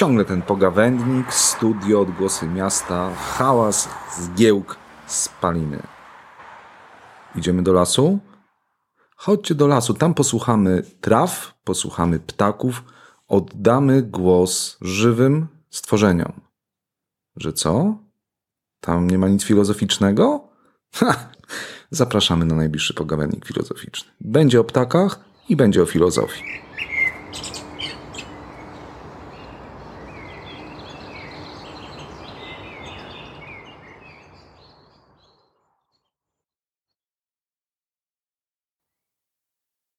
Ciągle ten pogawędnik, studio, odgłosy miasta, hałas, zgiełk, spaliny. Idziemy do lasu? Chodźcie do lasu, tam posłuchamy traw, posłuchamy ptaków, oddamy głos żywym stworzeniom. Że co? Tam nie ma nic filozoficznego? Ha! Zapraszamy na najbliższy pogawędnik filozoficzny. Będzie o ptakach i będzie o filozofii.